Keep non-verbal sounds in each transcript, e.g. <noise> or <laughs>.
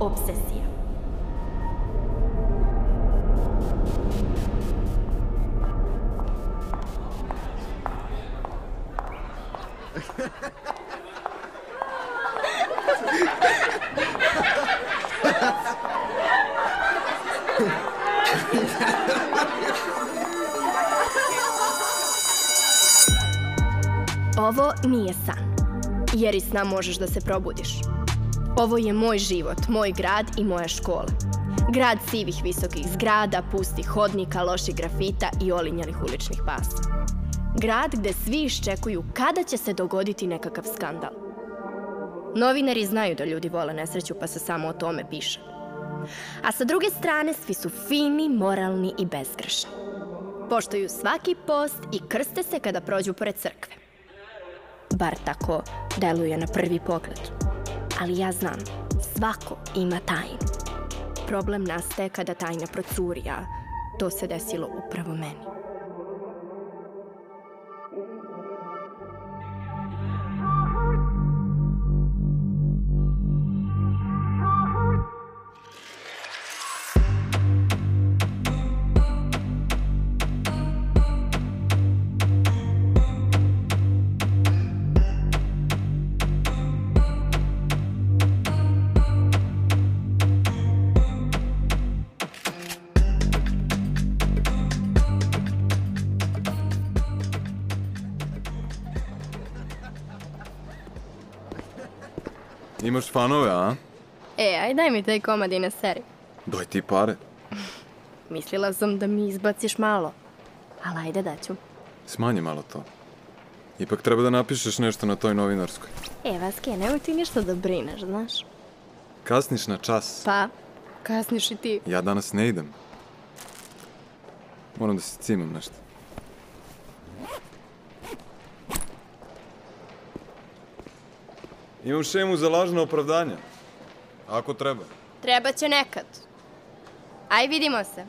obsesija. Ovo nije san, jer iz sna možeš da se probudiš. Ovo je moj život, moj grad i moja škola. Grad sivih visokih zgrada, pustih hodnika, loših grafita i olinjalih uličnih pasa. Grad gde svi iščekuju kada će se dogoditi nekakav skandal. Novinari znaju da ljudi vole nesreću pa se samo o tome piše. A sa druge strane svi su fini, moralni i bezgrešni. Poštuju svaki post i krste se kada prođu pored crkve. Bar tako deluje na prvi pogled. Ali ja znam, svako ima tajnu. Problem nastaje kada tajna procuri, a to se desilo upravo meni. Imaš fanove, a? E, aj daj mi taj komad i na seri. Daj ti pare. <laughs> Mislila sam da mi izbaciš malo. Ali ajde daću. Smanji malo to. Ipak treba da napišeš nešto na toj novinarskoj. E, Vaske, nemoj ti ništa da brineš, znaš. Kasniš na čas. Pa, kasniš i ti. Ja danas ne idem. Moram da se cimam nešto. Imam šemu za lažno opravdanje. Ako treba. Treba će nekad. Aj, vidimo se.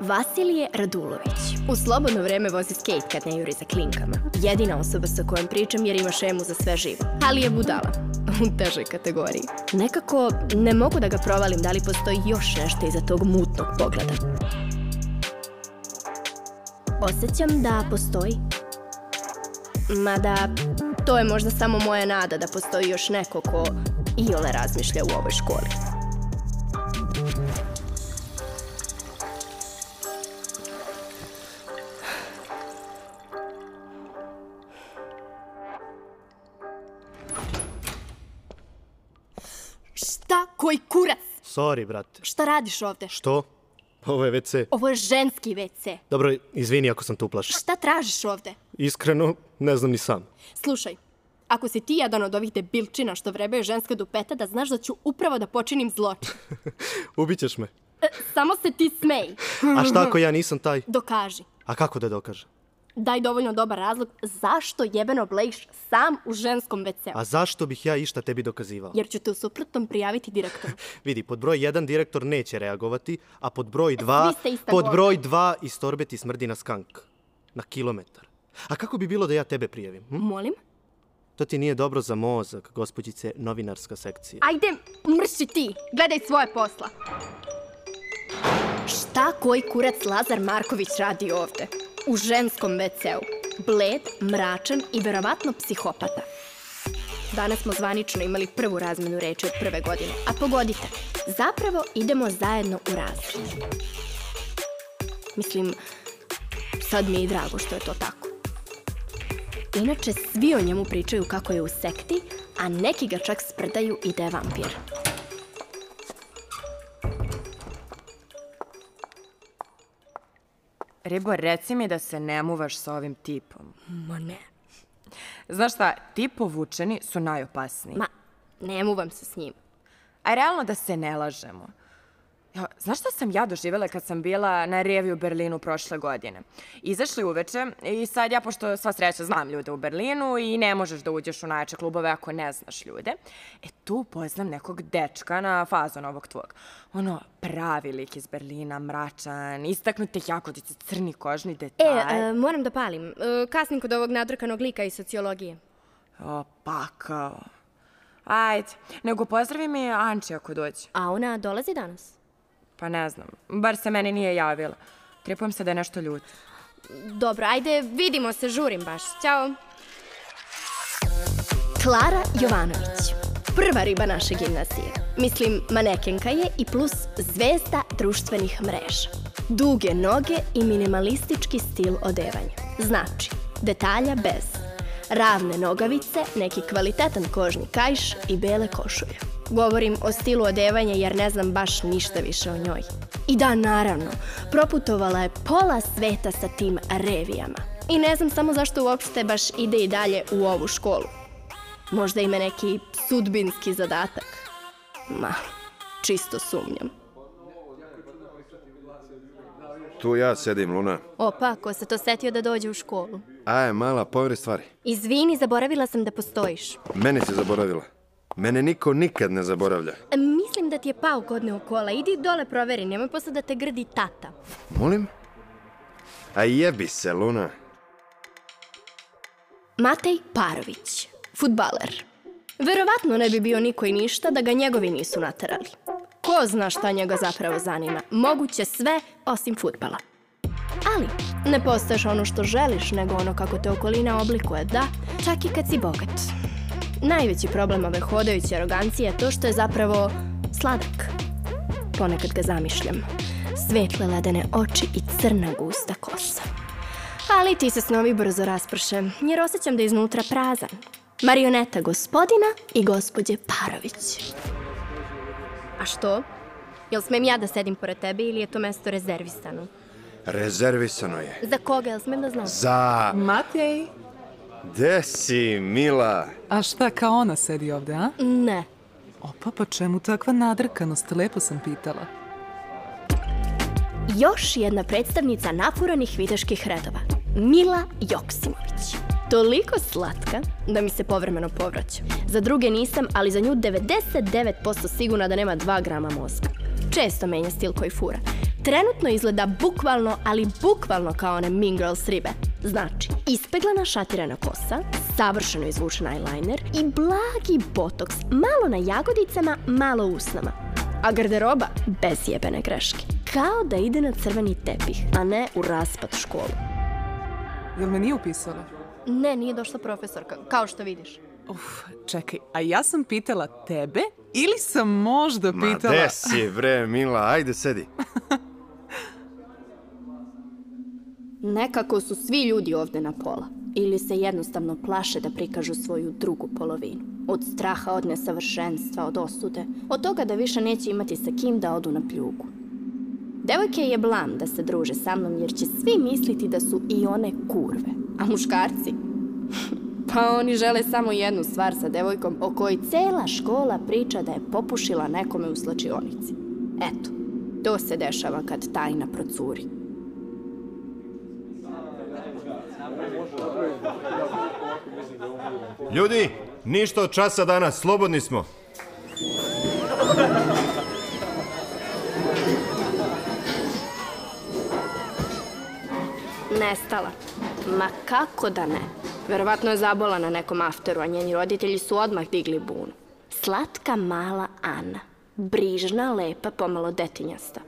Vasilije Radulović. U slobodno vreme vozi skate kad ne juri za klinkama. Jedina osoba sa kojom pričam jer ima šemu za sve živo. Ali je budala. U težoj kategoriji. Nekako ne mogu da ga provalim da li postoji još nešto iza tog mutnog pogleda. Osjećam da postoji. Mada, to je možda samo moja nada da postoji još neko ko iole razmišlja u ovoj školi. Koji kurac? Sorry, brate. Šta radiš ovde? Što? Ovo je WC. Ovo je ženski WC. Dobro, izvini ako sam tu uplašen. Šta tražiš ovde? Iskreno, ne znam ni sam. Slušaj, ako si ti jedan od ovih debilčina što vrebaju ženska dupeta, da znaš da ću upravo da počinim zločin. <laughs> Ubićeš me. E, samo se ti smej. A šta ako ja nisam taj? Dokaži. A kako da dokažem? Daj dovoljno dobar razlog zašto jebeno blejiš sam u ženskom WC-u. A zašto bih ja išta tebi dokazivao? Jer ću te u suprotnom prijaviti direktoru. <laughs> Vidi, pod broj 1 direktor neće reagovati, a pod broj 2... ste ista Pod govna. broj 2 iz torbe ti smrdi na skank. Na kilometar. A kako bi bilo da ja tebe prijavim? Hm? Molim? To ti nije dobro za mozak, gospođice novinarska sekcija. Ajde, mrši ti. Gledaj svoje posla. Šta koji kurac Lazar Marković radi ovde? U ženskom WC-u. Bled, mračan i verovatno psihopata. Danas smo zvanično imali prvu razmenu reči od prve godine. A pogodite, zapravo idemo zajedno u razred. Mislim, sad mi je i drago što je to tako. Inače, svi o njemu pričaju kako je u sekti, a neki ga čak sprdaju i da je vampir. Ribo, reci mi da se ne muvaš sa ovim tipom. Ma ne. Znaš šta, ti povučeni su najopasniji. Ma, ne muvam se s njim. A realno da se ne lažemo. Ja, znaš šta sam ja doživjela kad sam bila na revi u Berlinu prošle godine? Izašli uveče i sad ja, pošto sva sreća znam ljude u Berlinu i ne možeš da uđeš u najjače klubove ako ne znaš ljude, e tu poznam nekog dečka na fazon ovog tvog. Ono, pravi lik iz Berlina, mračan, istaknute jagodice, crni kožni E, detalj. e, moram da palim. E, kasnim kod ovog nadrkanog lika iz sociologije. O, pakao. Ajde, nego pozdravi mi Anči ako dođe. A ona dolazi danas? Pa ne znam, bar se meni nije javila. Tripujem se da je nešto ljut. Dobro, ajde, vidimo se, žurim baš. Ćao. Klara Jovanović. Prva riba naše gimnazije. Mislim, manekenka je i plus zvezda društvenih mreža. Duge noge i minimalistički stil odevanja. Znači, detalja bez. Ravne nogavice, neki kvalitetan kožni kajš i bele košulje. Govorim o stilu odevanja jer ne znam baš ništa više o njoj. I da, naravno, proputovala je pola sveta sa tim revijama. I ne znam samo zašto uopšte baš ide i dalje u ovu školu. Možda ima neki sudbinski zadatak. Ma, čisto sumnjam. Tu ja sedim, Luna. Opa, ko se to setio da dođe u školu? Aj, mala, poveri stvari. Izvini, zaboravila sam da postojiš. Mene si zaboravila. Mene niko nikad ne zaboravlja. E, Mislim da ti je pao kodne u kola. Idi dole proveri, nemoj posle da te grdi tata. Molim? A jebi se, Luna. Matej Parović, futbaler. Verovatno ne bi bio niko i ništa da ga njegovi nisu naterali. Ko zna šta njega zapravo zanima? Moguće sve osim futbala. Ali, ne postaješ ono što želiš, nego ono kako te okolina oblikuje, da, čak i kad si bogat. Najveći problem ove hodajuće arogancije je to što je zapravo sladak. Ponekad ga zamišljam. Svetle ledene oči i crna gusta kosa. Ali ti se snovi brzo rasprše, jer osjećam da je iznutra prazan. Marioneta gospodina i gospođe Parović. A što? Jel smem ja da sedim pored tebe ili je to mesto rezervisano? Rezervisano je. Za koga, jel smem da znam? Za... Matej, Gde si, Mila? a šta kao ona sedi ovde, a? Ne. Opa, pa čemu takva nadrkanost? Lepo sam pitala. Još jedna predstavnica nafuranih viteških redova. Mila Joksimović. Toliko slatka da mi se povremeno povraća. Za druge nisam, ali za nju 99% sigurna da nema 2 grama mozga. Često menja stil koji fura. Trenutno izgleda bukvalno, ali bukvalno kao one Mean Girls ribe. Znači, ispeglana šatirana kosa, savršeno izvučen eyeliner i blagi botoks, malo na jagodicama, malo u usnama. A garderoba bez jebene greške. Kao da ide na crveni tepih, a ne u raspad školu. Jel me nije upisala? Ne, nije došla profesorka, kao što vidiš. Uf, čekaj, a ja sam pitala tebe ili sam možda Ma pitala... gde si, bre, Mila? Ajde, sedi. <laughs> Nekako su svi ljudi ovde na pola. Ili se jednostavno plaše da prikažu svoju drugu polovinu. Od straha, od nesavršenstva, od osude. Od toga da više neće imati sa kim da odu na pljugu. Devojke je blam da se druže sa mnom jer će svi misliti da su i one kurve. A muškarci? <laughs> Pa oni žele samo jednu stvar sa devojkom o kojoj cela škola priča da je popušila nekome u slačionici. Eto, to se dešava kad tajna procuri. Ljudi, ništa od časa danas, slobodni smo. Nestala. Ma kako da ne? Verovatno je zabola na nekom afteru, a njeni roditelji su odmah digli bunu. Slatka mala Ana. Brižna, lepa, pomalo detinjasta.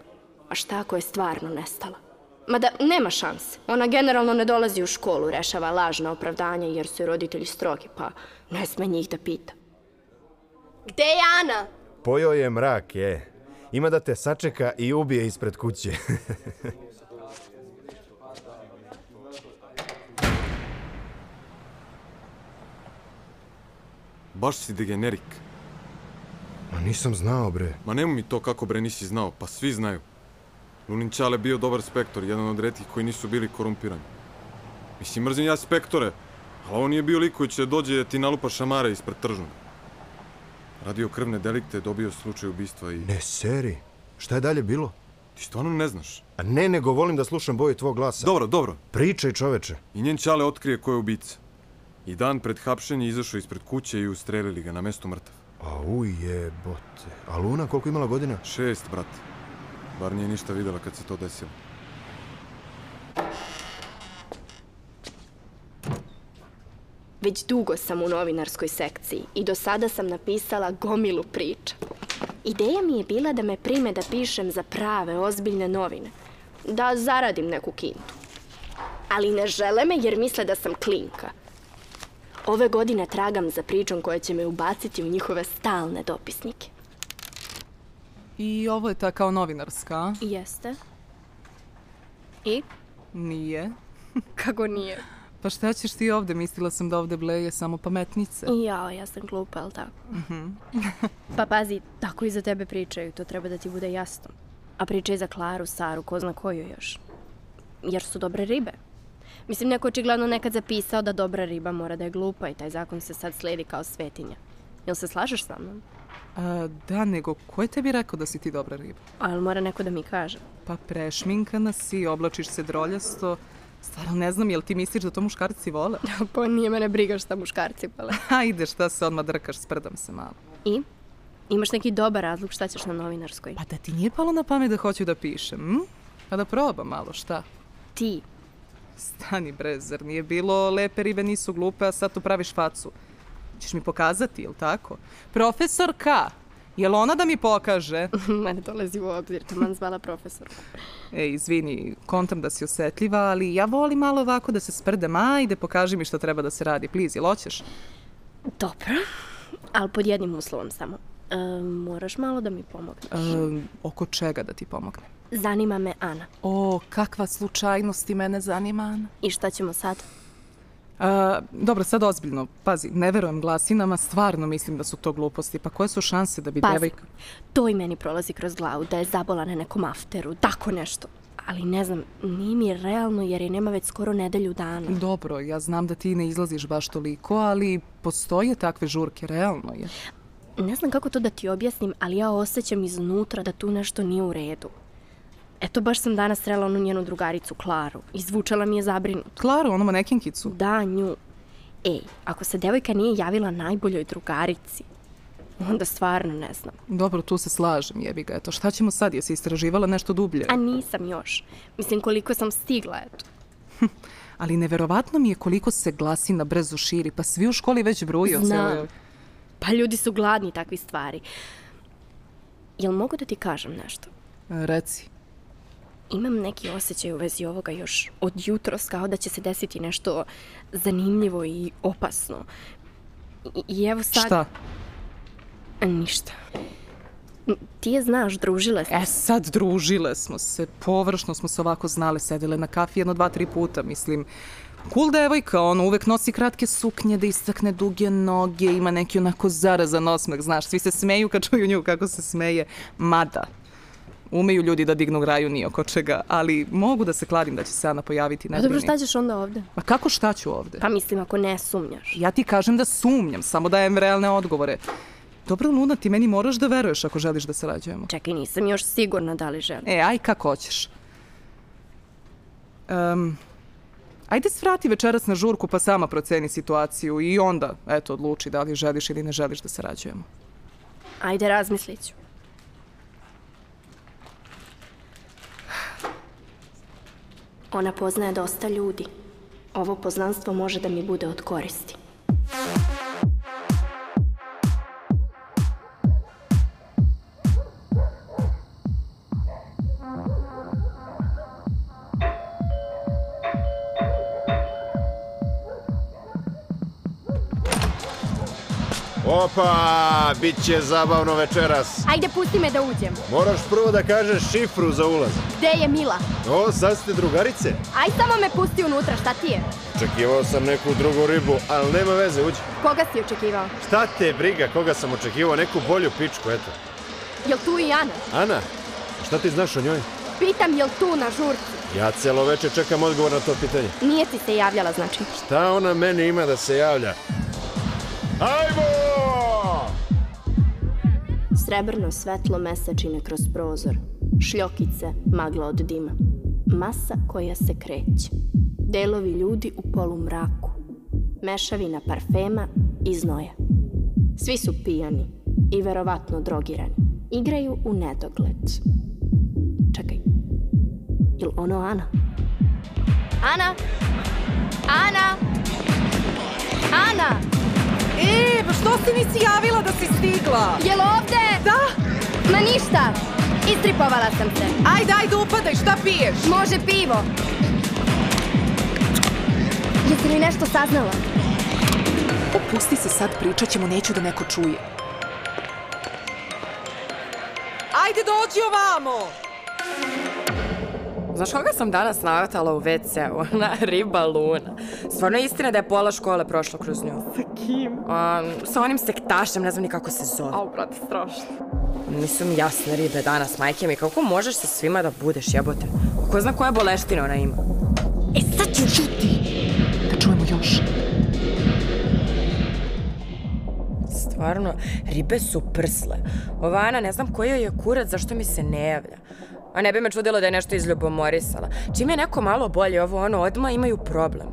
A šta ako je stvarno nestala? Mada nema šanse. Ona generalno ne dolazi u školu, rešava lažna opravdanja jer su roditelji strogi, pa ne sme njih da pita. Gde je Ana? Pojao je mrak, je. Ima da te sačeka i ubije ispred kuće. <laughs> Baš si degenerik. Ma nisam znao, bre. Ma nemoj mi to kako bre nisi znao, pa svi znaju. Lunin Čale bio dobar spektor, jedan od retkih koji nisu bili korumpirani. Mislim, mrzim ja spektore, ali ovo nije bio lik koji će da dođe da ti nalupa šamare ispred tržnog. Radio krvne delikte, dobio slučaj ubistva i... Ne seri. Šta je dalje bilo? Ti stvarno ne znaš? A ne, nego volim da slušam boje tvog glasa. Dobro, dobro. Pričaj, čoveče. I njen čale otkrije ko je ubica. I dan pred hapšenje izašao ispred kuće i ustrelili ga na mestu mrtav. A ujebote. A Luna koliko imala godina? Šest, brate. Bar nije ništa videla kad se to desilo. Već dugo sam u novinarskoj sekciji i do sada sam napisala gomilu priča. Ideja mi je bila da me prime da pišem za prave, ozbiljne novine. Da zaradim neku kintu. Ali ne žele me jer misle da sam klinka. Ove godine tragam za pričom koja će me ubaciti u njihove stalne dopisnike. I ovo je ta kao novinarska? Jeste? I? Nije. <laughs> Kako nije? Pa šta ćeš ti ovde? Mislila sam da ovde bleje samo pametnice. Ja, ja sam glupa, ali tako? <laughs> pa pazi, tako i za tebe pričaju, to treba da ti bude jasno. A pričaju za Klaru, Saru, ko zna koju još. Jer su dobre ribe. Mislim, neko očigledno nekad zapisao da dobra riba mora da je glupa i taj zakon se sad sledi kao svetinja. Jel se slažeš sa mnom? A, da, nego ko je tebi rekao da si ti dobra riba? Ali mora neko da mi kaže. Pa prešminkana si, oblačiš se droljasto. Stvarno ne znam, jel ti misliš da to muškarci vole? <laughs> pa nije mene briga šta muškarci pale. Hajde, šta se odmah drkaš, sprdam se malo. I? Imaš neki dobar razlog šta ćeš na novinarskoj? Pa da ti nije palo na pamet da hoću da pišem, hm? Pa da probam malo, šta? Ti. Stani bre, zar nije bilo lepe ribe nisu glupe, a sad tu praviš facu. Ćeš mi pokazati, jel tako? Profesorka, jel ona da mi pokaže? <laughs> Mene dolazi u obzir, taman zvala profesor. E, izvini, kontam da si osetljiva, ali ja volim malo ovako da se sprdem. Ajde, pokaži mi šta treba da se radi, please, jel hoćeš? Dobro, ali pod jednim uslovom samo. E, moraš malo da mi pomogneš. E, oko čega da ti pomognem? Zanima me Ana. O, kakva slučajnost i mene zanima, Ana. I šta ćemo sad? A, dobro, sad ozbiljno. Pazi, ne verujem glasinama, stvarno mislim da su to gluposti. Pa koje su šanse da bi Pazi, devojka... to i meni prolazi kroz glavu, da je zabola na nekom afteru, tako nešto. Ali ne znam, nije mi realno jer je nema već skoro nedelju dana. Dobro, ja znam da ti ne izlaziš baš toliko, ali postoje takve žurke, realno je. Ne znam kako to da ti objasnim, ali ja osjećam iznutra da tu nešto nije u redu. Eto, baš sam danas srela onu njenu drugaricu, Klaru. Izvučala mi je zabrinut. Klaru, onu manekinkicu? Da, nju. Ej, ako se devojka nije javila najboljoj drugarici, onda stvarno ne znam. Dobro, tu se slažem, jebi ga. Eto, šta ćemo sad? Jesi istraživala nešto dublje? A nisam još. Mislim, koliko sam stigla, eto. <laughs> Ali neverovatno mi je koliko se glasina brzo širi, pa svi u školi već bruju. Znam. celoj- Pa ljudi su gladni takvi stvari. Jel mogu da ti kažem nešto? Reci. Imam neki osjećaj u vezi ovoga još od jutros kao da će se desiti nešto zanimljivo i opasno. I, i evo sad... Šta? Ništa. Ti je znaš, družile smo. E sad družile smo se, površno smo se ovako znali, sedele na kafi jedno, dva, tri puta, mislim. Cool devojka, ono, uvek nosi kratke suknje da istakne duge noge, ima neki onako zarazan osmeh, znaš, svi se smeju kad čuju nju kako se smeje. Mada, umeju ljudi da dignu graju ni oko čega, ali mogu da se kladim da će se Ana pojaviti, ne Pa dobro, šta ćeš onda ovde? Ma kako šta ću ovde? Pa mislim, ako ne sumnjaš. Ja ti kažem da sumnjam, samo dajem realne odgovore. Dobro, Luna, ti meni moraš da veruješ ako želiš da sarađujemo. Čekaj, nisam još sigurna da li želim. E, aj kako hoćeš. Um, ajde svrati večeras na žurku pa sama proceni situaciju i onda, eto, odluči da li želiš ili ne želiš da sarađujemo. Ajde, razmislit ću. Ona poznaje dosta ljudi. Ovo poznanstvo može da mi bude od koristi. Opa, bit će zabavno večeras. Ajde, pusti me da uđem. Moraš prvo da kažeš šifru za ulaz. Gde je Mila? O, sad ste drugarice? Aj, samo me pusti unutra, šta ti je? Očekivao sam neku drugu ribu, ali nema veze, uđi. Koga si očekivao? Šta te briga, koga sam očekivao? Neku bolju pičku, eto. Jel tu i Ana? Ana, šta ti znaš o njoj? Pitam, jel tu na žurci? Ja celo veče čekam odgovor na to pitanje. Nije ti se javljala, znači. Šta ona meni ima da se javlja? Ajmo! Srebrno svetlo mesečine kroz prozor. Šljokice, magla od dima. Masa koja se kreće. Delovi ljudi u polumraku. Mešavina parfema i znoja. Svi su pijani i verovatno drogirani. Igraju u nedogled. Čekaj. Jel ono Ana? Ana! Ana! Ana! E, pa što se nisi javila da si stigla? Jel ovde? Da, Ma ništa! Istripovala sam se. ajde, ajde, upadaj, šta piješ? Može pivo. Jesi li nešto saznala? Opusti se sad, pričat ćemo, neću da neko čuje. Ajde, dođi ovamo! Znaš koga sam danas navatala u WC-u? <laughs> Ona riba Luna. Stvarno je istina da je pola škole prošlo kroz nju. Sa kim? sa onim sektašem, ne znam ni kako se zove. Au, brate, strašno. Nisu mi jasne ribe danas, majke mi. Kako možeš sa svima da budeš, jebote? Ko zna koja boleština ona ima? E, sad ću čuti! Da čujemo još. Stvarno, ribe su prsle. Ova Ana, ne znam joj je kurac, zašto mi se ne javlja. A ne bi me čudilo da je nešto izljubomorisala. Čim je neko malo bolje ovo ono, odma imaju problem.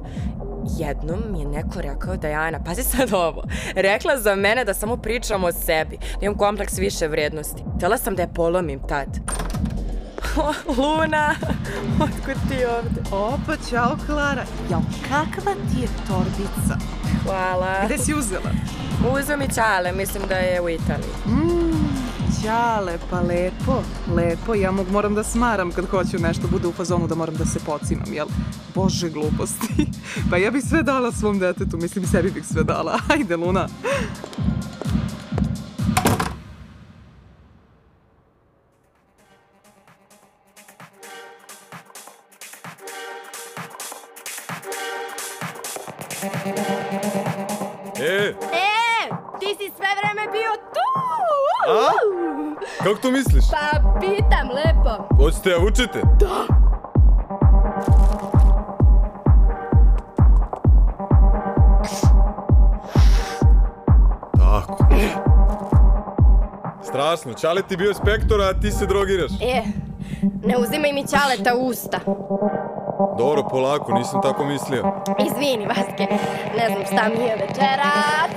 Jednom mi je neko rekao da je Ana, pazi sad ovo, rekla za mene da samo pričam o sebi, da imam kompleks više vrednosti. Htela sam da je polomim tad. <laughs> Luna, otkud ti ovde? Opa, čao, Klara. Jao, kakva ti je torbica? Hvala. Gde si uzela? Uzeo mi Ćale, mislim da je u Italiji. Ćale, pa lepo, lepo. Ja mog moram da smaram kad hoću nešto bude u fazonu da moram da se pocimam, jel? Bože gluposti. <laughs> Pa ja bih sve dala svom detetu, mislim sebi bih sve dala. <laughs> Ajde, Luna. E, E, ti si sve vreme bio tu! A? Kako to misliš? Pa pitam lepo. Hoćete ja učite? Da. Tako. Strašno, Čale ti bio spektor, a ti se drogiraš. E, ne uzimaj mi ćaleta u usta. Dobro, polako, nisam tako mislio. Izvini, Vaske, ne znam šta mi je večeras.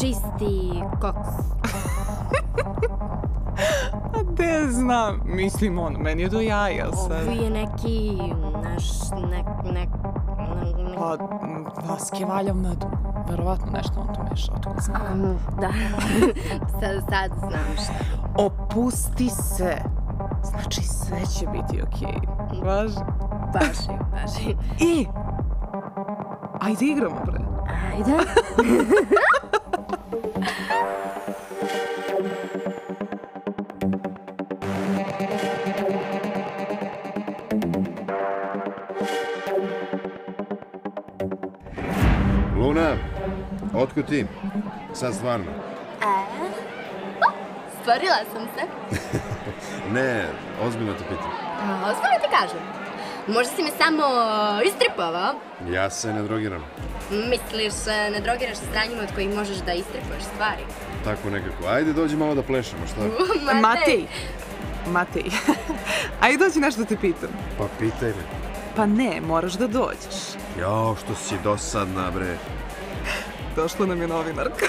Čisti koks. <laughs> A de znam, mislim on, meni je do jaja Ovo sad. je neki, naš, nek, nek, nek, Pa, m, vaske valja medu. Verovatno nešto on to meša, otko znam. Mm, Da, <laughs> sad, sad znam šta. Opusti se. Znači, sve će biti okej. Važi. Baši, baši. I, ajde igramo, bre. Ajde. <laughs> otkud ti? Sad stvarno. Stvorila sam se. <laughs> Ne, ozbiljno te pitam. A, Ozbiljno ti kažem. Možda si me samo istripovao. Ja se ne drogiram. Misliš, e, ne drogiraš se sranjima od kojih možeš da istripuješ stvari? Tako nekako. Ajde, dođi malo da plešemo, šta? Matej. Matej. <laughs> Ajde dođi nešto da te pitam. Pa pitaj me. Pa ne, moraš da dođeš. Jao, što si dosadna, bre. Došla nam je novinarka.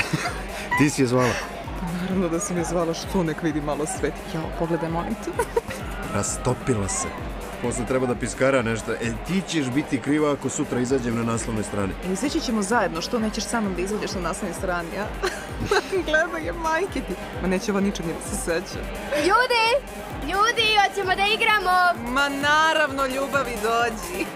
<laughs> Ti si je zvala. Naravno da si me zvala što nek vidi malo svet. Jao, pogledaj, molim te. <laughs> Rastopila se. Posle treba da piskara nešto. E, ti ćeš biti kriva ako sutra izađem na naslovnoj strani. E, izaći ćemo zajedno, što nećeš sa mnom da izađeš na naslovnoj strani, a? <laughs> Gledaj je majke ti. Ma neće ova ničeg ni da se seća. Ljudi! Ljudi, hoćemo da igramo! Ma naravno, ljubavi dođi.